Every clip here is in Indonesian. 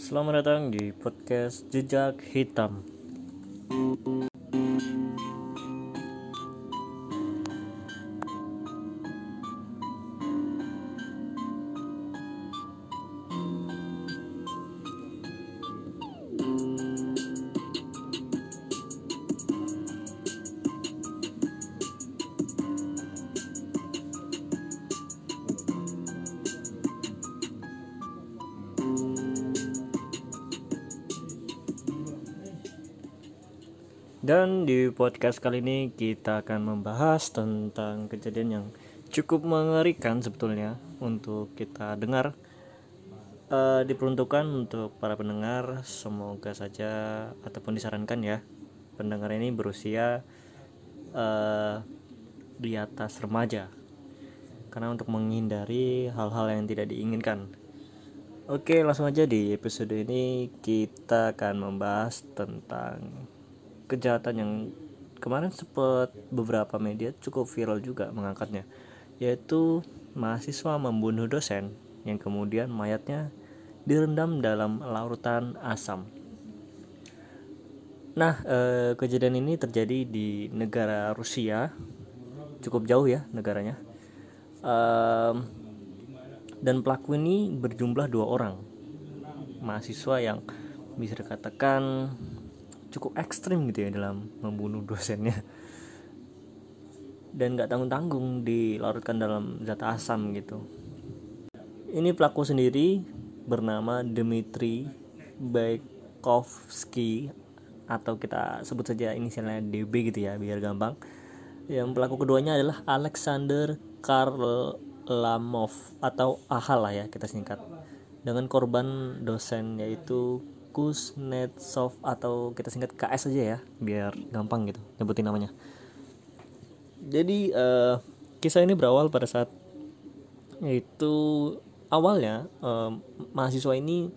Selamat datang di podcast Jejak Hitam. Dan di podcast kali ini kita akan membahas tentang kejadian yang cukup mengerikan sebetulnya untuk kita dengar. Eh, diperuntukkan untuk para pendengar, semoga saja ataupun disarankan ya pendengar ini berusia eh, di atas remaja, karena untuk menghindari hal-hal yang tidak diinginkan. Oke, langsung aja di episode ini kita akan membahas tentang kejahatan yang kemarin sempat beberapa media cukup viral juga mengangkatnya yaitu mahasiswa membunuh dosen yang kemudian mayatnya direndam dalam larutan asam. Nah, eh, kejadian ini terjadi di negara Rusia, cukup jauh ya negaranya. Um, dan pelaku ini berjumlah dua orang, mahasiswa yang bisa dikatakan cukup ekstrim gitu ya dalam membunuh dosennya. Dan gak tanggung-tanggung dilarutkan dalam zat asam gitu. Ini pelaku sendiri bernama Dmitri Baikovsky atau kita sebut saja inisialnya DB gitu ya biar gampang. Yang pelaku keduanya adalah Alexander Karlamov atau AHA lah ya kita singkat. Dengan korban dosen yaitu Kuznetsov atau kita singkat KS aja ya biar gampang gitu nyebutin namanya. Jadi uh, kisah ini berawal pada saat yaitu awalnya uh, mahasiswa ini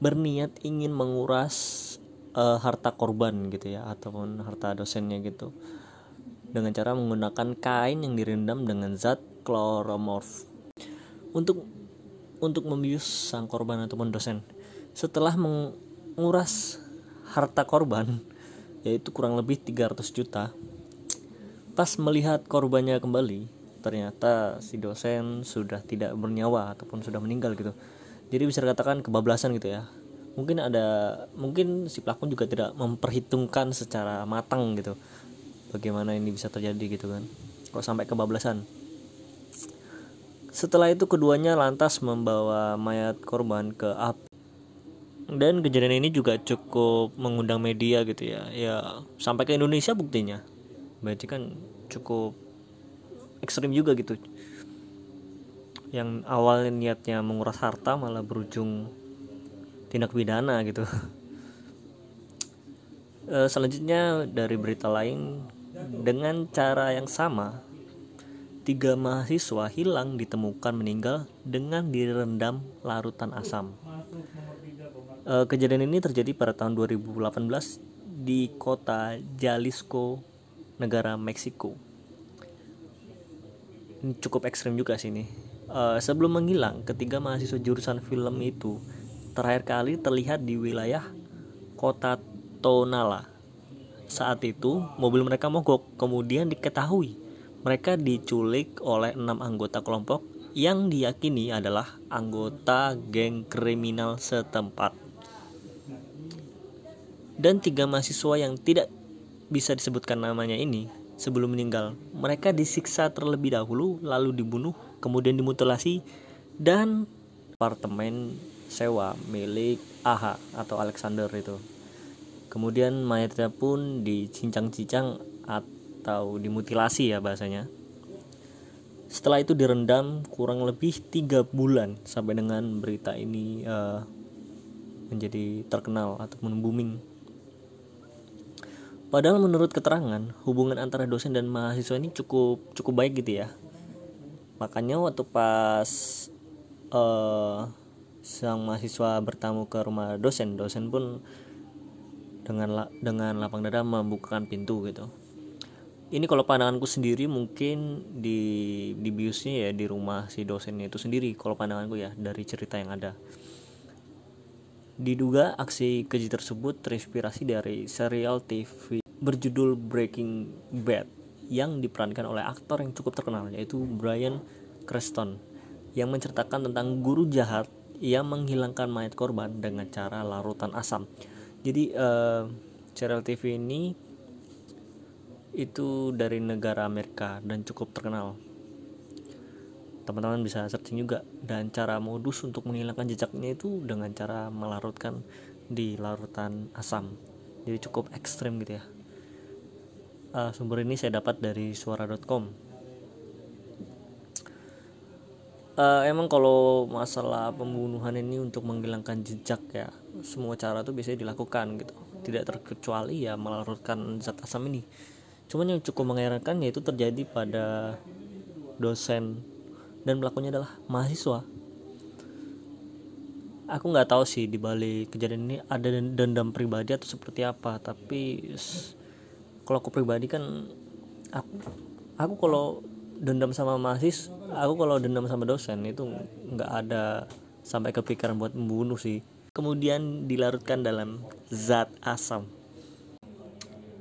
berniat ingin menguras uh, harta korban gitu ya ataupun harta dosennya gitu dengan cara menggunakan kain yang direndam dengan zat kloromorf. Untuk untuk membius sang korban ataupun dosen setelah menguras harta korban yaitu kurang lebih 300 juta. Pas melihat korbannya kembali ternyata si dosen sudah tidak bernyawa ataupun sudah meninggal gitu. Jadi bisa dikatakan kebablasan gitu ya. Mungkin ada mungkin si pelaku juga tidak memperhitungkan secara matang gitu bagaimana ini bisa terjadi gitu kan. Kok sampai kebablasan? Setelah itu keduanya lantas membawa mayat korban ke dan kejadian ini juga cukup mengundang media gitu ya. Ya sampai ke Indonesia buktinya. Berarti kan cukup ekstrim juga gitu. Yang awalnya niatnya menguras harta malah berujung tindak pidana gitu. E, selanjutnya dari berita lain dengan cara yang sama tiga mahasiswa hilang ditemukan meninggal dengan direndam larutan asam Uh, kejadian ini terjadi pada tahun 2018 di kota Jalisco, negara Meksiko. Ini cukup ekstrim juga sih ini. Uh, sebelum menghilang, ketiga mahasiswa jurusan film itu terakhir kali terlihat di wilayah kota Tonala. Saat itu, mobil mereka mogok, kemudian diketahui mereka diculik oleh enam anggota kelompok yang diyakini adalah anggota geng kriminal setempat dan tiga mahasiswa yang tidak bisa disebutkan namanya ini sebelum meninggal. Mereka disiksa terlebih dahulu, lalu dibunuh, kemudian dimutilasi, dan apartemen sewa milik AHA atau Alexander itu. Kemudian mayatnya pun dicincang-cincang atau dimutilasi ya bahasanya. Setelah itu direndam kurang lebih tiga bulan sampai dengan berita ini uh, menjadi terkenal ataupun booming Padahal menurut keterangan hubungan antara dosen dan mahasiswa ini cukup cukup baik gitu ya. Makanya waktu pas uh, sang mahasiswa bertamu ke rumah dosen, dosen pun dengan dengan lapang dada membukakan pintu gitu. Ini kalau pandanganku sendiri mungkin di di biusnya ya di rumah si dosennya itu sendiri kalau pandanganku ya dari cerita yang ada. Diduga aksi keji tersebut terinspirasi dari serial TV berjudul Breaking Bad yang diperankan oleh aktor yang cukup terkenal yaitu Brian Cranston yang menceritakan tentang guru jahat yang menghilangkan mayat korban dengan cara larutan asam. Jadi uh, serial TV ini itu dari negara Amerika dan cukup terkenal. Teman-teman bisa searching juga dan cara modus untuk menghilangkan jejaknya itu dengan cara melarutkan di larutan asam. Jadi cukup ekstrim gitu ya uh, sumber ini saya dapat dari suara.com uh, emang kalau masalah pembunuhan ini untuk menghilangkan jejak ya semua cara tuh biasanya dilakukan gitu. Tidak terkecuali ya melarutkan zat asam ini. Cuman yang cukup mengherankan yaitu terjadi pada dosen dan pelakunya adalah mahasiswa. Aku nggak tahu sih di balik kejadian ini ada dendam pribadi atau seperti apa tapi kalau aku pribadi kan aku, aku kalau dendam sama mahasiswa aku kalau dendam sama dosen itu nggak ada sampai kepikiran buat membunuh sih. Kemudian dilarutkan dalam zat asam.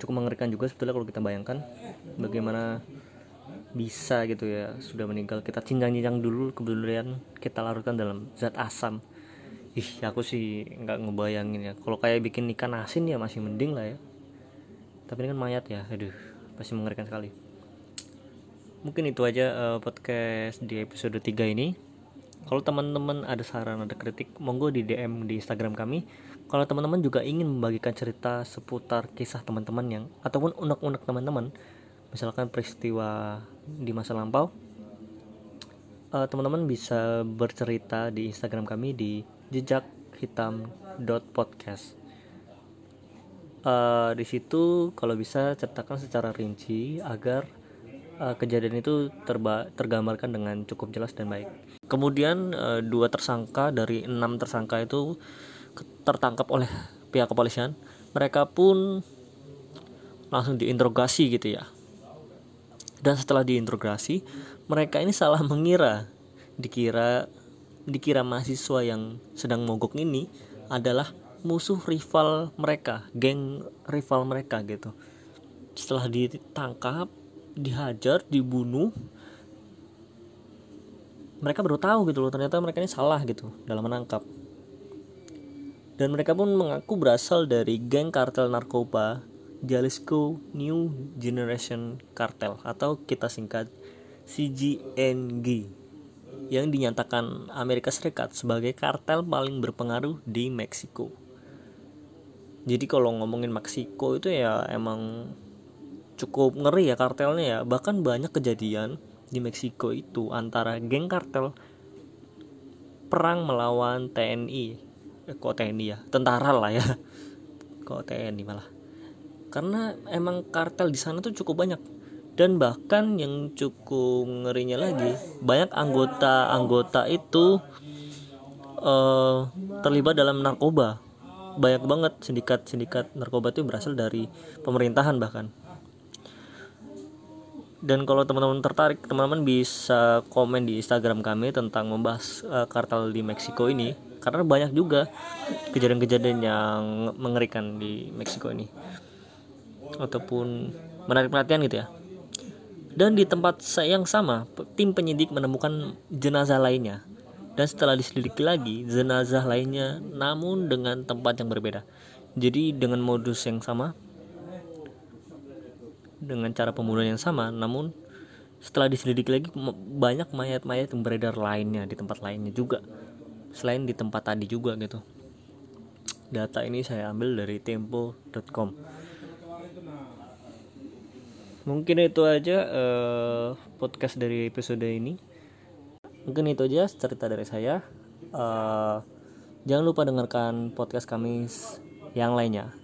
Cukup mengerikan juga sebetulnya kalau kita bayangkan bagaimana bisa gitu ya sudah meninggal. Kita cincang-cincang dulu kemudian kita larutkan dalam zat asam. Ih aku sih nggak ngebayangin ya. Kalau kayak bikin ikan asin ya masih mending lah ya tapi ini kan mayat ya aduh pasti mengerikan sekali. Mungkin itu aja uh, podcast di episode 3 ini. Kalau teman-teman ada saran ada kritik monggo di DM di Instagram kami. Kalau teman-teman juga ingin membagikan cerita seputar kisah teman-teman yang ataupun unek-unek teman-teman misalkan peristiwa di masa lampau uh, teman-teman bisa bercerita di Instagram kami di jejak hitam podcast uh, di situ kalau bisa ceritakan secara rinci agar uh, kejadian itu terba tergambarkan dengan cukup jelas dan baik. Kemudian uh, dua tersangka dari enam tersangka itu tertangkap oleh pihak kepolisian. Mereka pun langsung diinterogasi gitu ya. Dan setelah diintegrasi mereka ini salah mengira. Dikira dikira mahasiswa yang sedang mogok ini adalah musuh rival mereka geng rival mereka gitu setelah ditangkap dihajar dibunuh mereka baru tahu gitu loh ternyata mereka ini salah gitu dalam menangkap dan mereka pun mengaku berasal dari geng kartel narkoba Jalisco New Generation Cartel atau kita singkat CGNG yang dinyatakan Amerika Serikat sebagai kartel paling berpengaruh di Meksiko. Jadi kalau ngomongin Meksiko itu ya emang cukup ngeri ya kartelnya ya. Bahkan banyak kejadian di Meksiko itu antara geng kartel perang melawan TNI. Eh, kok TNI ya? Tentara lah ya. Kok TNI malah karena emang kartel di sana tuh cukup banyak dan bahkan yang cukup ngerinya lagi banyak anggota-anggota itu uh, terlibat dalam narkoba banyak banget sindikat-sindikat narkoba itu berasal dari pemerintahan bahkan dan kalau teman-teman tertarik teman-teman bisa komen di Instagram kami tentang membahas uh, kartel di Meksiko ini karena banyak juga kejadian-kejadian yang mengerikan di Meksiko ini ataupun menarik perhatian gitu ya. Dan di tempat yang sama, tim penyidik menemukan jenazah lainnya. Dan setelah diselidiki lagi, jenazah lainnya namun dengan tempat yang berbeda. Jadi dengan modus yang sama, dengan cara pembunuhan yang sama, namun setelah diselidiki lagi banyak mayat-mayat yang beredar lainnya di tempat lainnya juga. Selain di tempat tadi juga gitu. Data ini saya ambil dari tempo.com mungkin itu aja uh, podcast dari episode ini mungkin itu aja cerita dari saya. Uh, jangan lupa dengarkan podcast kami yang lainnya